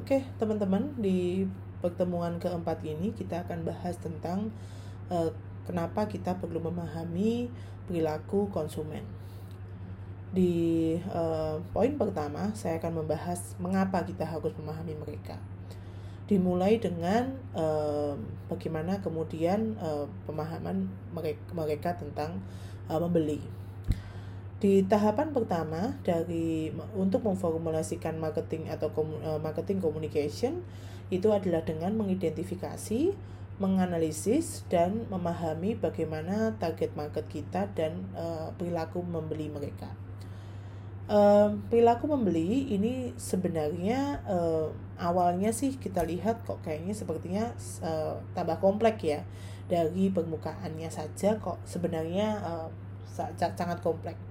Oke, teman-teman, di pertemuan keempat ini kita akan bahas tentang uh, kenapa kita perlu memahami perilaku konsumen. Di uh, poin pertama, saya akan membahas mengapa kita harus memahami mereka. Dimulai dengan uh, bagaimana kemudian uh, pemahaman mereka, mereka tentang uh, membeli di tahapan pertama dari untuk memformulasikan marketing atau eh, marketing communication itu adalah dengan mengidentifikasi, menganalisis dan memahami bagaimana target market kita dan uh, perilaku membeli mereka. Uh, perilaku membeli ini sebenarnya uh, awalnya sih kita lihat kok kayaknya sepertinya uh, tambah kompleks ya dari permukaannya saja kok sebenarnya uh, sangat kompleks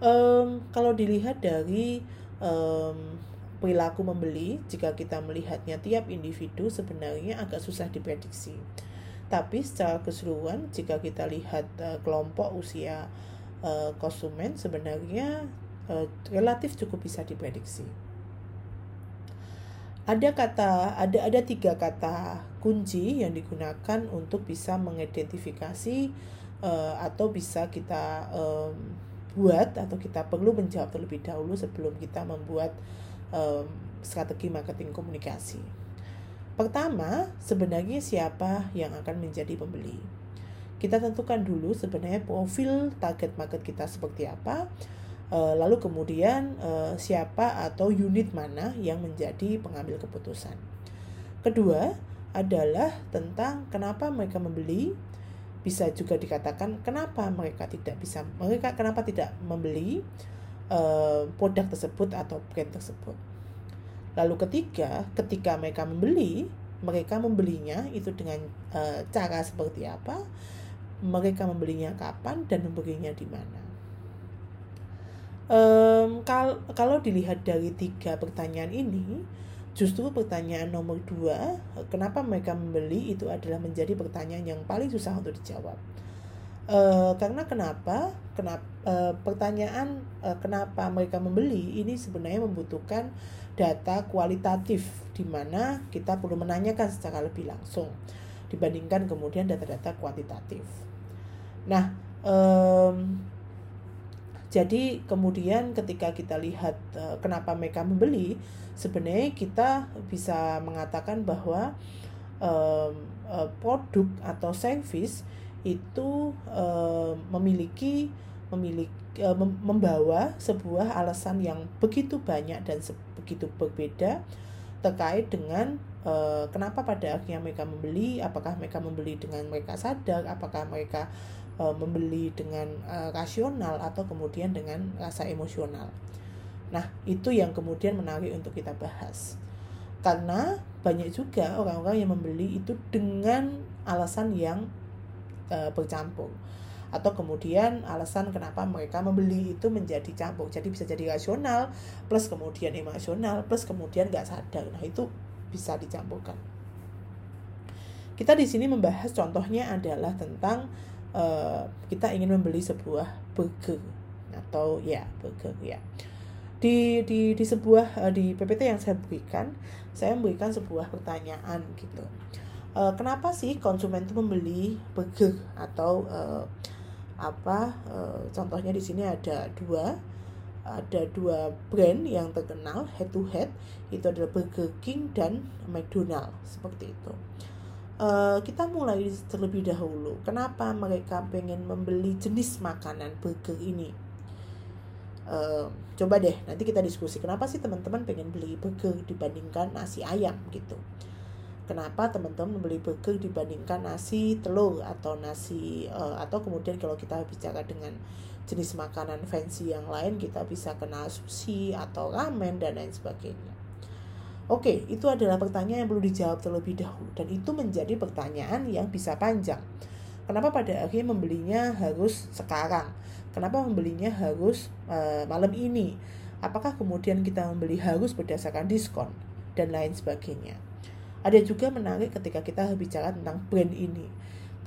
um, kalau dilihat dari um, perilaku membeli jika kita melihatnya tiap individu sebenarnya agak susah diprediksi. Tapi secara keseluruhan jika kita lihat uh, kelompok usia uh, konsumen sebenarnya uh, relatif cukup bisa diprediksi. Ada kata ada ada tiga kata kunci yang digunakan untuk bisa mengidentifikasi uh, atau bisa kita um, buat atau kita perlu menjawab terlebih dahulu sebelum kita membuat um, strategi marketing komunikasi. Pertama, sebenarnya siapa yang akan menjadi pembeli? Kita tentukan dulu sebenarnya profil target market kita seperti apa, uh, lalu kemudian uh, siapa atau unit mana yang menjadi pengambil keputusan. Kedua adalah tentang kenapa mereka membeli, bisa juga dikatakan kenapa mereka tidak bisa mereka kenapa tidak membeli uh, produk tersebut atau brand tersebut. Lalu ketiga, ketika mereka membeli, mereka membelinya itu dengan uh, cara seperti apa? Mereka membelinya kapan dan membelinya di mana? Um, kal kalau dilihat dari tiga pertanyaan ini, Justru pertanyaan nomor dua, kenapa mereka membeli itu adalah menjadi pertanyaan yang paling susah untuk dijawab. E, karena kenapa? Kenapa e, pertanyaan e, kenapa mereka membeli ini sebenarnya membutuhkan data kualitatif di mana kita perlu menanyakan secara lebih langsung dibandingkan kemudian data-data kuantitatif. Nah, e, jadi kemudian ketika kita lihat e, kenapa mereka membeli, sebenarnya kita bisa mengatakan bahwa uh, produk atau service itu uh, memiliki memiliki membawa sebuah alasan yang begitu banyak dan begitu berbeda terkait dengan kenapa pada akhirnya mereka membeli apakah mereka membeli dengan mereka sadar apakah mereka uh, membeli dengan uh, rasional atau kemudian dengan rasa emosional Nah, itu yang kemudian menarik untuk kita bahas. Karena banyak juga orang-orang yang membeli itu dengan alasan yang e, bercampur. Atau kemudian alasan kenapa mereka membeli itu menjadi campur. Jadi bisa jadi rasional, plus kemudian emosional, plus kemudian gak sadar. Nah, itu bisa dicampurkan. Kita di sini membahas contohnya adalah tentang uh, kita ingin membeli sebuah burger atau ya burger ya. Di di di sebuah uh, di PPT yang saya berikan saya memberikan sebuah pertanyaan gitu. Uh, kenapa sih konsumen itu membeli burger atau uh, apa uh, contohnya di sini ada dua ada dua brand yang terkenal head to head itu adalah Burger King dan McDonald seperti itu uh, kita mulai terlebih dahulu. Kenapa mereka pengen membeli jenis makanan burger ini? Uh, coba deh nanti kita diskusi. Kenapa sih teman-teman pengen beli burger dibandingkan nasi ayam gitu? Kenapa teman-teman membeli burger dibandingkan nasi telur atau nasi uh, atau kemudian kalau kita bicara dengan jenis makanan fancy yang lain kita bisa kenal sushi atau ramen dan lain sebagainya Oke, itu adalah pertanyaan yang perlu dijawab terlebih dahulu dan itu menjadi pertanyaan yang bisa panjang. Kenapa pada akhirnya membelinya harus sekarang? Kenapa membelinya harus uh, malam ini? Apakah kemudian kita membeli harus berdasarkan diskon dan lain sebagainya? Ada juga menarik ketika kita bicara tentang brand ini.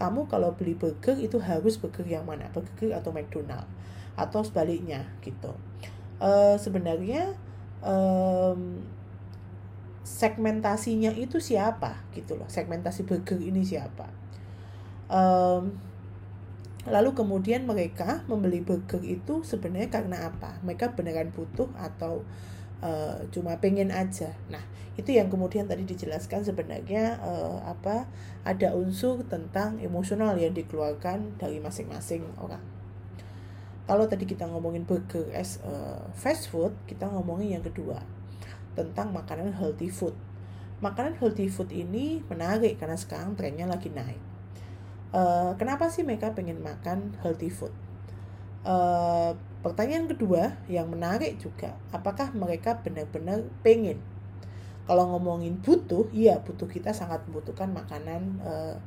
Kamu kalau beli burger itu harus burger yang mana? Burger atau McDonald atau sebaliknya gitu. Uh, sebenarnya um, segmentasinya itu siapa gitu loh segmentasi burger ini siapa. Um, lalu kemudian mereka membeli burger itu sebenarnya karena apa? Mereka beneran butuh atau uh, cuma pengen aja? Nah itu yang kemudian tadi dijelaskan sebenarnya uh, apa ada unsur tentang emosional yang dikeluarkan dari masing-masing orang. Kalau tadi kita ngomongin burger as uh, fast food kita ngomongin yang kedua tentang makanan healthy food. Makanan healthy food ini menarik karena sekarang trennya lagi naik. Uh, kenapa sih mereka pengen makan healthy food? Uh, pertanyaan kedua yang menarik juga apakah mereka benar-benar pengen? Kalau ngomongin butuh iya butuh kita sangat membutuhkan makanan uh,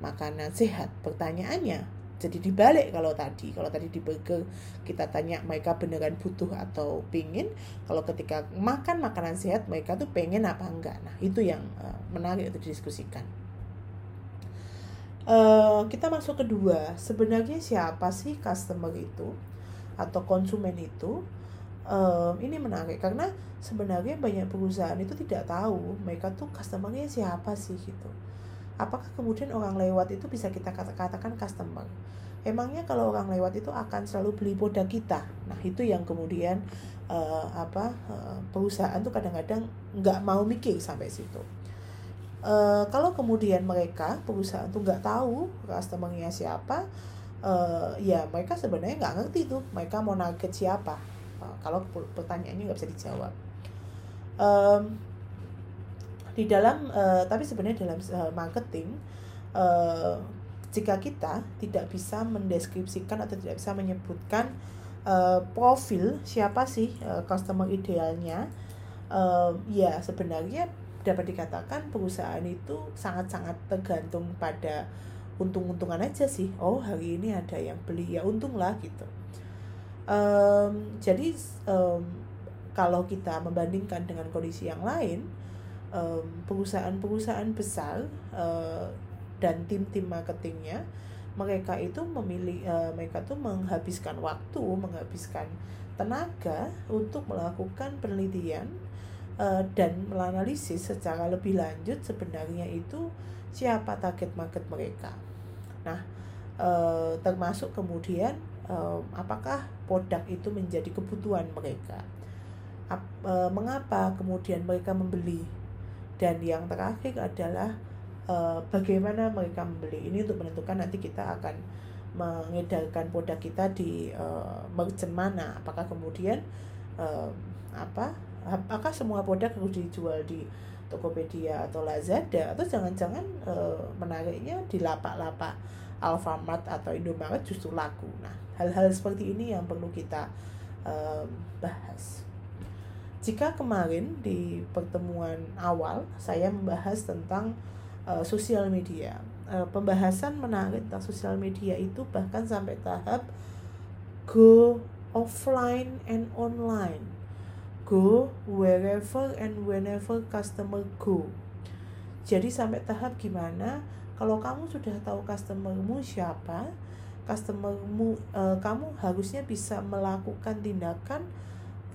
makanan sehat. Pertanyaannya jadi dibalik kalau tadi. Kalau tadi di burger kita tanya mereka beneran butuh atau pingin kalau ketika makan makanan sehat mereka tuh pengen apa enggak. Nah itu yang uh, menarik untuk didiskusikan. Uh, kita masuk kedua. Sebenarnya siapa sih customer itu atau konsumen itu? Um, ini menarik karena sebenarnya banyak perusahaan itu tidak tahu mereka tuh customernya siapa sih gitu apakah kemudian orang lewat itu bisa kita katakan customer emangnya kalau orang lewat itu akan selalu beli produk kita? Nah itu yang kemudian uh, apa uh, perusahaan tuh kadang-kadang nggak mau mikir sampai situ. Uh, kalau kemudian mereka perusahaan tuh nggak tahu customernya siapa uh, ya mereka sebenarnya nggak ngerti tuh mereka mau target siapa. Uh, kalau pertanyaannya nggak bisa dijawab. Um, di dalam uh, tapi sebenarnya dalam uh, marketing uh, jika kita tidak bisa mendeskripsikan atau tidak bisa menyebutkan uh, profil siapa sih uh, customer idealnya uh, ya sebenarnya dapat dikatakan perusahaan itu sangat-sangat tergantung pada untung-untungan aja sih. Oh hari ini ada yang beli ya untung lah gitu. Um, jadi um, kalau kita membandingkan dengan kondisi yang lain perusahaan-perusahaan besar uh, dan tim-tim marketingnya mereka itu memilih uh, mereka tuh menghabiskan waktu menghabiskan tenaga untuk melakukan penelitian uh, dan menganalisis secara lebih lanjut sebenarnya itu siapa target market mereka. Nah uh, termasuk kemudian uh, apakah produk itu menjadi kebutuhan mereka? Ap, uh, mengapa kemudian mereka membeli dan yang terakhir adalah uh, bagaimana mereka membeli ini untuk menentukan nanti kita akan mengedarkan produk kita di uh, merchant mana. Apakah kemudian uh, apa apakah semua produk harus dijual di Tokopedia atau Lazada? Atau jangan-jangan uh, menariknya di lapak-lapak Alfamart atau Indomaret justru laku. Nah hal-hal seperti ini yang perlu kita uh, bahas jika kemarin di pertemuan awal saya membahas tentang uh, sosial media, uh, pembahasan menarik tentang sosial media itu bahkan sampai tahap go offline and online, go wherever and whenever customer go. Jadi sampai tahap gimana? Kalau kamu sudah tahu customermu siapa, customermu, uh, kamu harusnya bisa melakukan tindakan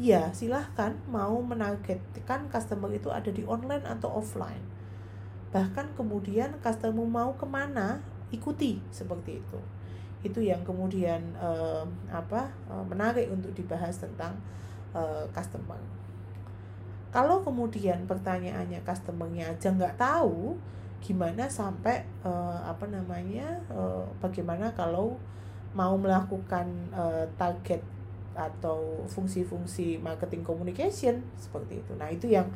ya silahkan mau menargetkan customer itu ada di online atau offline. Bahkan kemudian customer mau ke mana ikuti seperti itu. Itu yang kemudian uh, apa uh, menarik untuk dibahas tentang uh, customer. Kalau kemudian pertanyaannya customernya aja nggak tahu gimana sampai uh, apa namanya uh, bagaimana kalau mau melakukan uh, target atau fungsi-fungsi marketing communication seperti itu. Nah, itu yang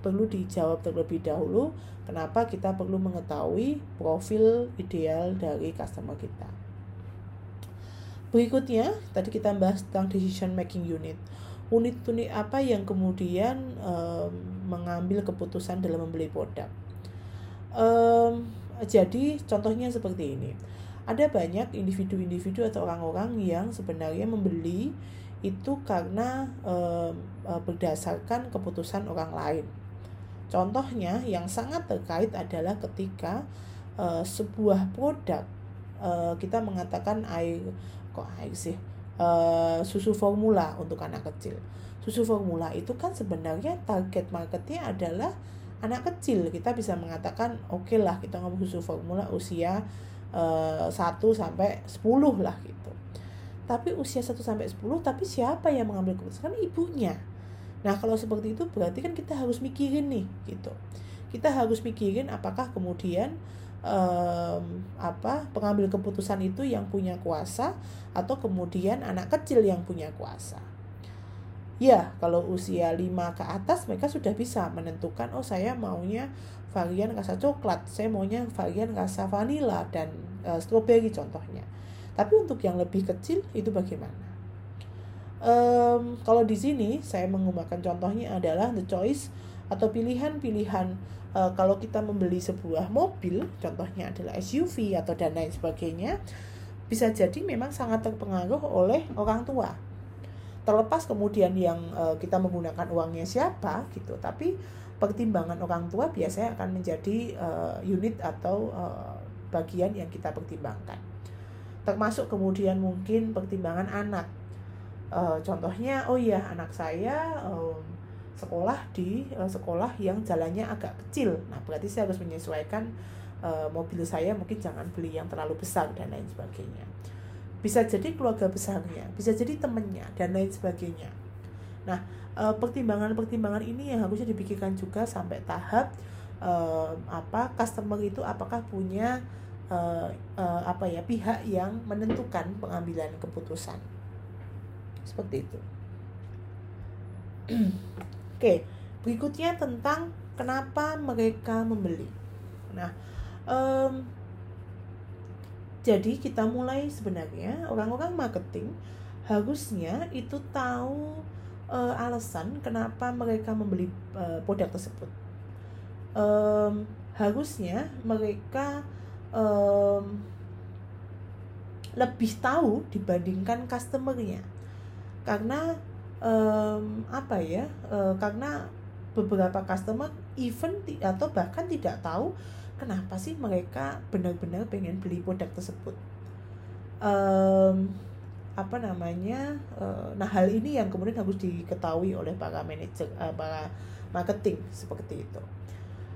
perlu dijawab terlebih dahulu kenapa kita perlu mengetahui profil ideal dari customer kita. Berikutnya, tadi kita bahas tentang decision making unit. Unit-unit apa yang kemudian um, mengambil keputusan dalam membeli produk. Um, jadi contohnya seperti ini. Ada banyak individu-individu atau orang-orang yang sebenarnya membeli itu karena e, berdasarkan keputusan orang lain. Contohnya yang sangat terkait adalah ketika e, sebuah produk e, kita mengatakan air kok air sih e, susu formula untuk anak kecil. Susu formula itu kan sebenarnya target marketnya adalah anak kecil kita bisa mengatakan oke okay lah kita ngomong khusus formula usia 1 sampai 10 lah gitu. Tapi usia 1 sampai 10 tapi siapa yang mengambil keputusan? Ibunya. Nah, kalau seperti itu berarti kan kita harus mikirin nih gitu. Kita harus mikirin apakah kemudian um, apa pengambil keputusan itu yang punya kuasa atau kemudian anak kecil yang punya kuasa. Ya, kalau usia 5 ke atas mereka sudah bisa menentukan oh saya maunya varian rasa coklat, saya maunya varian rasa vanila dan uh, stroberi contohnya. Tapi untuk yang lebih kecil itu bagaimana? Um, kalau di sini saya menggunakan contohnya adalah the choice atau pilihan-pilihan uh, kalau kita membeli sebuah mobil, contohnya adalah SUV atau dan lain sebagainya, bisa jadi memang sangat terpengaruh oleh orang tua terlepas kemudian yang uh, kita menggunakan uangnya siapa gitu tapi pertimbangan orang tua biasanya akan menjadi uh, unit atau uh, bagian yang kita pertimbangkan. Termasuk kemudian mungkin pertimbangan anak. Uh, contohnya oh iya anak saya um, sekolah di uh, sekolah yang jalannya agak kecil. Nah berarti saya harus menyesuaikan uh, mobil saya mungkin jangan beli yang terlalu besar dan lain sebagainya. Bisa jadi keluarga besarnya, bisa jadi temennya dan lain sebagainya. Nah, eh, pertimbangan-pertimbangan ini yang harusnya dipikirkan juga sampai tahap uh, apa customer itu apakah punya uh, uh, apa ya pihak yang menentukan pengambilan keputusan seperti itu. Oke, berikutnya tentang kenapa mereka membeli. Nah, um, jadi kita mulai sebenarnya orang-orang marketing harusnya itu tahu uh, alasan kenapa mereka membeli uh, produk tersebut. Um, harusnya mereka um, lebih tahu dibandingkan customernya karena um, apa ya uh, karena beberapa customer even atau bahkan tidak tahu kenapa sih mereka benar-benar pengen beli produk tersebut um, apa namanya uh, nah hal ini yang kemudian harus diketahui oleh para manajer uh, para marketing seperti itu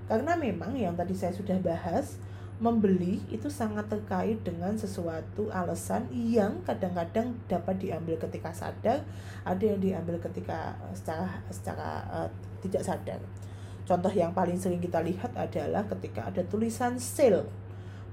karena memang yang tadi saya sudah bahas membeli itu sangat terkait dengan sesuatu alasan yang kadang-kadang dapat diambil ketika sadar, ada yang diambil ketika eh, secara secara uh, tidak sadar. Contoh yang paling sering kita lihat adalah ketika ada tulisan sale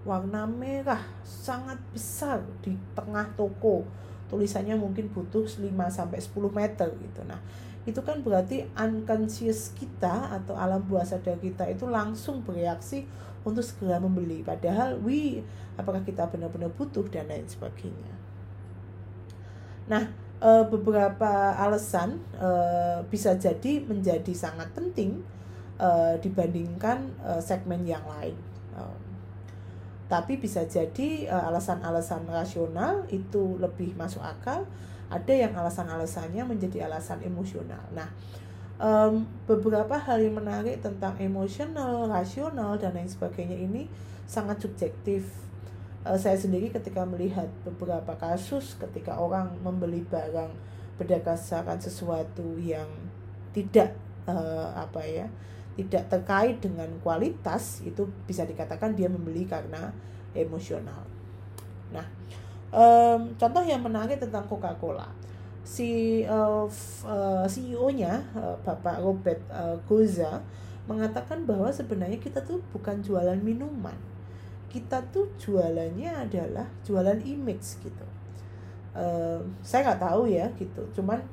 warna merah sangat besar di tengah toko. Tulisannya mungkin butuh 5 sampai 10 meter gitu. Nah, itu kan berarti unconscious kita atau alam bawah sadar kita itu langsung bereaksi untuk segera membeli padahal we apakah kita benar-benar butuh dan lain sebagainya. Nah, eh, beberapa alasan eh, bisa jadi menjadi sangat penting uh, dibandingkan segmen yang lain. Tapi bisa jadi alasan-alasan rasional itu lebih masuk akal. Ada yang alasan-alasannya menjadi alasan emosional. Nah, um, beberapa hal yang menarik tentang emosional, rasional dan lain sebagainya ini sangat subjektif. Uh, saya sendiri ketika melihat beberapa kasus ketika orang membeli barang berdasarkan sesuatu yang tidak uh, apa ya tidak terkait dengan kualitas itu bisa dikatakan dia membeli karena emosional. Nah, um, contoh yang menarik tentang Coca-Cola, si uh, uh, CEO-nya uh, Bapak Robert uh, Goza mengatakan bahwa sebenarnya kita tuh bukan jualan minuman, kita tuh jualannya adalah jualan image gitu. Uh, saya nggak tahu ya gitu, cuman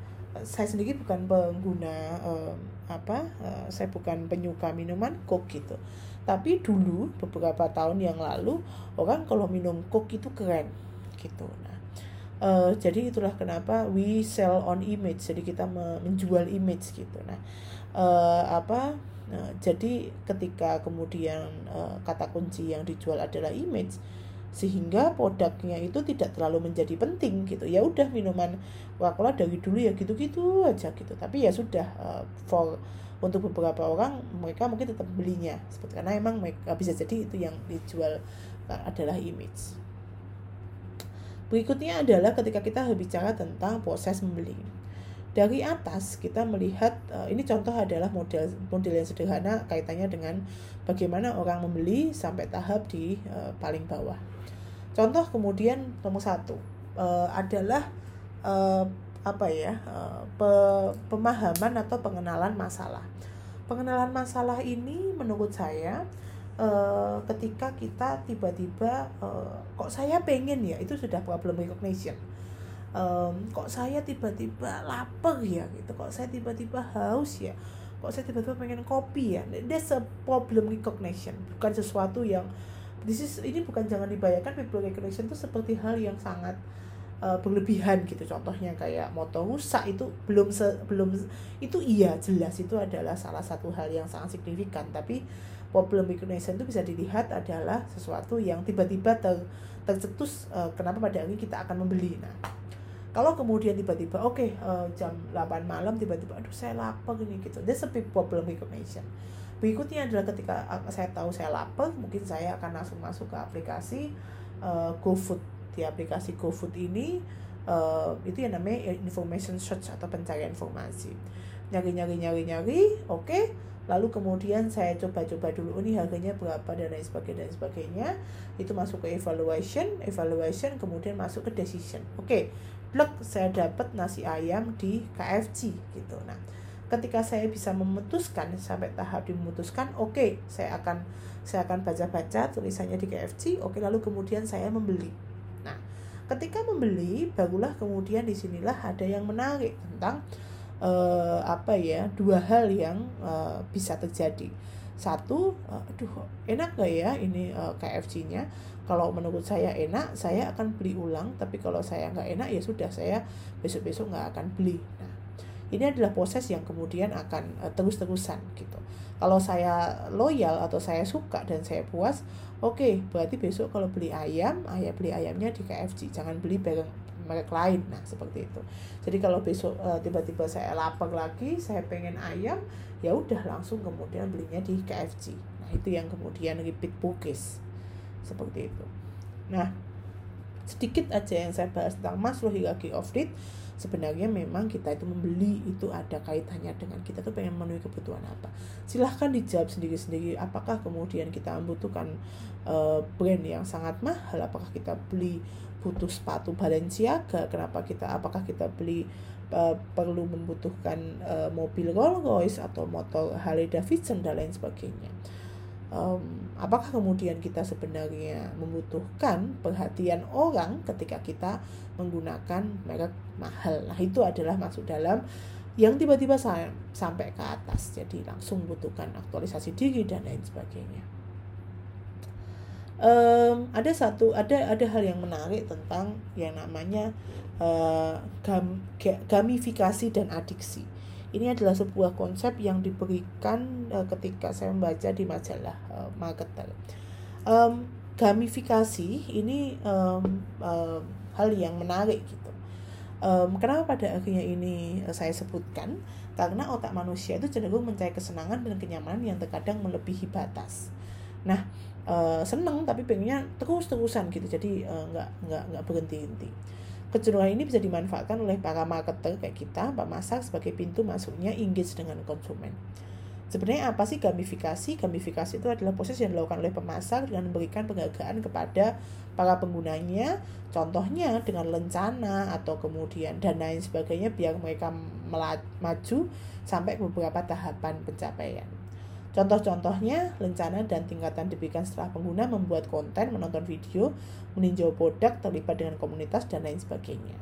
saya sendiri bukan pengguna uh, apa uh, saya bukan penyuka minuman coke gitu. Tapi dulu beberapa tahun yang lalu orang kalau minum coke itu keren gitu. Nah uh, jadi itulah kenapa we sell on image jadi kita menjual image gitu. Nah uh, apa uh, jadi ketika kemudian uh, kata kunci yang dijual adalah image sehingga produknya itu tidak terlalu menjadi penting gitu. Ya udah minuman Coca-Cola dari dulu ya gitu-gitu aja gitu. Tapi ya sudah uh, for untuk beberapa orang mereka mungkin tetap belinya. Seperti karena emang mereka bisa jadi itu yang dijual uh, adalah image. Berikutnya adalah ketika kita berbicara tentang proses membeli dari atas kita melihat uh, ini contoh adalah model model yang sederhana kaitannya dengan bagaimana orang membeli sampai tahap di uh, paling bawah. Contoh kemudian nomor satu uh, adalah apa ya pe, pemahaman atau pengenalan masalah. Pengenalan masalah ini menurut saya ketika kita tiba-tiba kok saya pengen ya itu sudah problem recognition um, kok saya tiba-tiba lapar ya? Gitu. Kok saya tiba-tiba haus ya? Kok saya tiba-tiba pengen kopi ya? That's a problem recognition. Bukan sesuatu yang this is ini bukan jangan dibayangkan people recognition itu seperti hal yang sangat uh, berlebihan gitu. Contohnya kayak motor rusak itu belum se, belum itu iya jelas itu adalah salah satu hal yang sangat signifikan. Tapi problem recognition itu bisa dilihat adalah sesuatu yang tiba-tiba ter, tercetus uh, kenapa pada akhirnya kita akan membeli. Nah kalau kemudian tiba-tiba oke okay, uh, eh, jam 8 malam tiba-tiba aduh saya lapar gini gitu. That's a big problem recognition berikutnya adalah ketika saya tahu saya lapar mungkin saya akan langsung masuk ke aplikasi uh, GoFood. Di aplikasi GoFood ini uh, itu yang namanya information search atau pencarian informasi. Nyari nyari nyari nyari oke. Okay. lalu kemudian saya coba-coba dulu oh, ini harganya berapa dan lain sebagainya dan sebagainya. Itu masuk ke evaluation evaluation kemudian masuk ke decision oke. okay blek saya dapat nasi ayam di KFC gitu. Nah ketika saya bisa memutuskan sampai tahap dimemutuskan oke okay, saya akan saya akan baca-baca tulisannya di KFC oke okay, lalu kemudian saya membeli. Nah ketika membeli barulah kemudian di sinilah ada yang menarik tentang uh, apa ya dua hal yang uh, bisa terjadi satu uh, aduh enak gak ya ini uh, KFC-nya kalau menurut saya enak saya akan beli ulang. Tapi kalau saya nggak enak ya sudah saya besok besok nggak akan beli. Nah ini adalah proses yang kemudian akan uh, terus terusan gitu. Kalau saya loyal atau saya suka dan saya puas oke okay, berarti besok kalau beli ayam ayah beli ayamnya di KFC jangan beli bareng merek lain. Nah seperti itu. Jadi kalau besok uh, tiba-tiba saya lapar lagi saya pengen ayam ya udah langsung kemudian belinya di KFC nah itu yang kemudian repeat purchase. Seperti itu. Nah sedikit aja yang saya bahas tentang Maslow hierarchy of need sebenarnya memang kita itu membeli itu ada kaitannya dengan kita tuh pengen memenuhi kebutuhan apa. Silahkan dijawab sendiri-sendiri apakah kemudian kita membutuhkan uh, brand yang sangat mahal? Apakah kita beli butuh sepatu Balenciaga? Kenapa kita apakah kita beli uh, perlu membutuhkan uh, mobil Rolls Royce atau motor Harley Davidson dan lain sebagainya um, apakah kemudian kita sebenarnya membutuhkan perhatian orang ketika kita menggunakan merek mahal. Nah, itu adalah masuk dalam yang tiba-tiba sampai ke atas. Jadi langsung membutuhkan aktualisasi diri dan lain sebagainya. Um, ada satu ada ada hal yang menarik tentang yang namanya uh, gam, gamifikasi dan adiksi ini adalah sebuah konsep yang diberikan uh, ketika saya membaca di majalah uh, marketer. Um, gamifikasi ini um, um, hal yang menarik gitu. Um, kenapa pada akhirnya ini saya sebutkan? Karena otak manusia itu cenderung mencari kesenangan dan kenyamanan yang terkadang melebihi batas. Nah, uh, seneng tapi pengennya terus-terusan gitu, jadi uh, nggak nggak nggak berhenti-henti. Kecenderungan ini bisa dimanfaatkan oleh para marketer kayak kita, pemasak sebagai pintu masuknya engage dengan konsumen. Sebenarnya apa sih gamifikasi? Gamifikasi itu adalah proses yang dilakukan oleh pemasar dengan memberikan penghargaan kepada para penggunanya, contohnya dengan lencana atau kemudian dan lain sebagainya biar mereka maju sampai beberapa tahapan pencapaian. Contoh-contohnya, lencana dan tingkatan diberikan setelah pengguna membuat konten, menonton video, meninjau produk, terlibat dengan komunitas, dan lain sebagainya.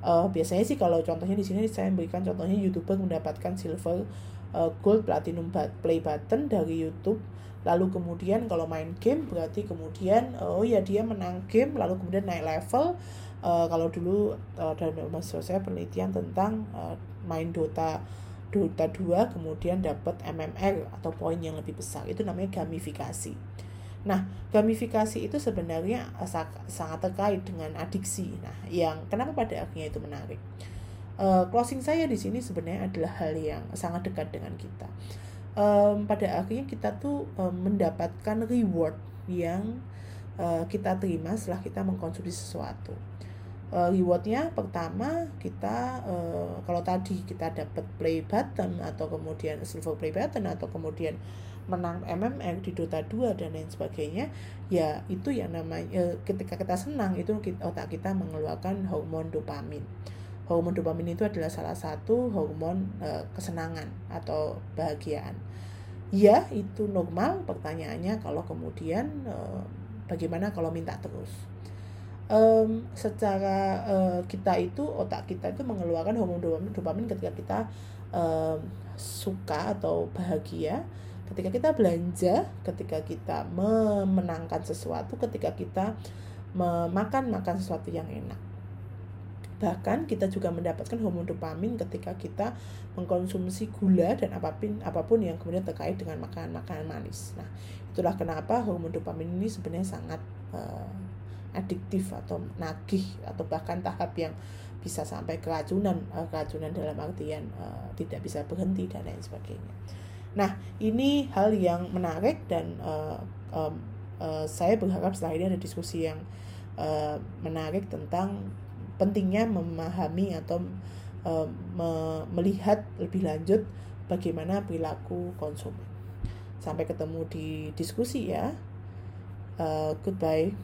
Uh, biasanya sih kalau contohnya di sini saya memberikan contohnya youtuber mendapatkan silver, uh, gold, platinum play button dari YouTube. Lalu kemudian kalau main game berarti kemudian oh ya dia menang game, lalu kemudian naik level. Uh, kalau dulu uh, dan saya penelitian tentang uh, main Dota Dota 2 kemudian dapat MMR atau poin yang lebih besar. Itu namanya gamifikasi. Nah gamifikasi itu sebenarnya sangat terkait dengan adiksi. Nah yang kenapa pada akhirnya itu menarik? Uh, closing saya di sini sebenarnya adalah hal yang sangat dekat dengan kita. Um, pada akhirnya kita tuh um, mendapatkan reward yang uh, kita terima setelah kita mengkonsumsi sesuatu uh, rewardnya pertama kita uh, kalau tadi kita dapat play button atau kemudian silver play button atau kemudian menang MMR di Dota 2 dan lain sebagainya ya itu yang namanya uh, ketika kita senang itu kita, otak kita mengeluarkan hormon dopamin. Hormon dopamin itu adalah salah satu hormon uh, kesenangan atau bahagiaan ya itu normal pertanyaannya kalau kemudian uh, bagaimana kalau minta terus um, secara uh, kita itu otak kita itu mengeluarkan hormon dopamin, dopamin ketika kita um, suka atau bahagia ketika kita belanja ketika kita memenangkan sesuatu ketika kita memakan makan sesuatu yang enak bahkan kita juga mendapatkan hormon dopamin ketika kita mengkonsumsi gula dan apa pun apa pun yang kemudian terkait dengan makanan-makanan manis. Nah, itulah kenapa hormon dopamin ini sebenarnya sangat uh, adiktif atau nagih atau bahkan tahap yang bisa sampai keracunan uh, keracunan dalam artian uh, tidak bisa berhenti dan lain sebagainya. Nah ini hal yang menarik dan uh, um, uh, saya berharap setelah ini ada diskusi yang uh, menarik tentang pentingnya memahami atau uh, me melihat lebih lanjut bagaimana perilaku konsumen. Sampai ketemu di diskusi ya. Uh, goodbye.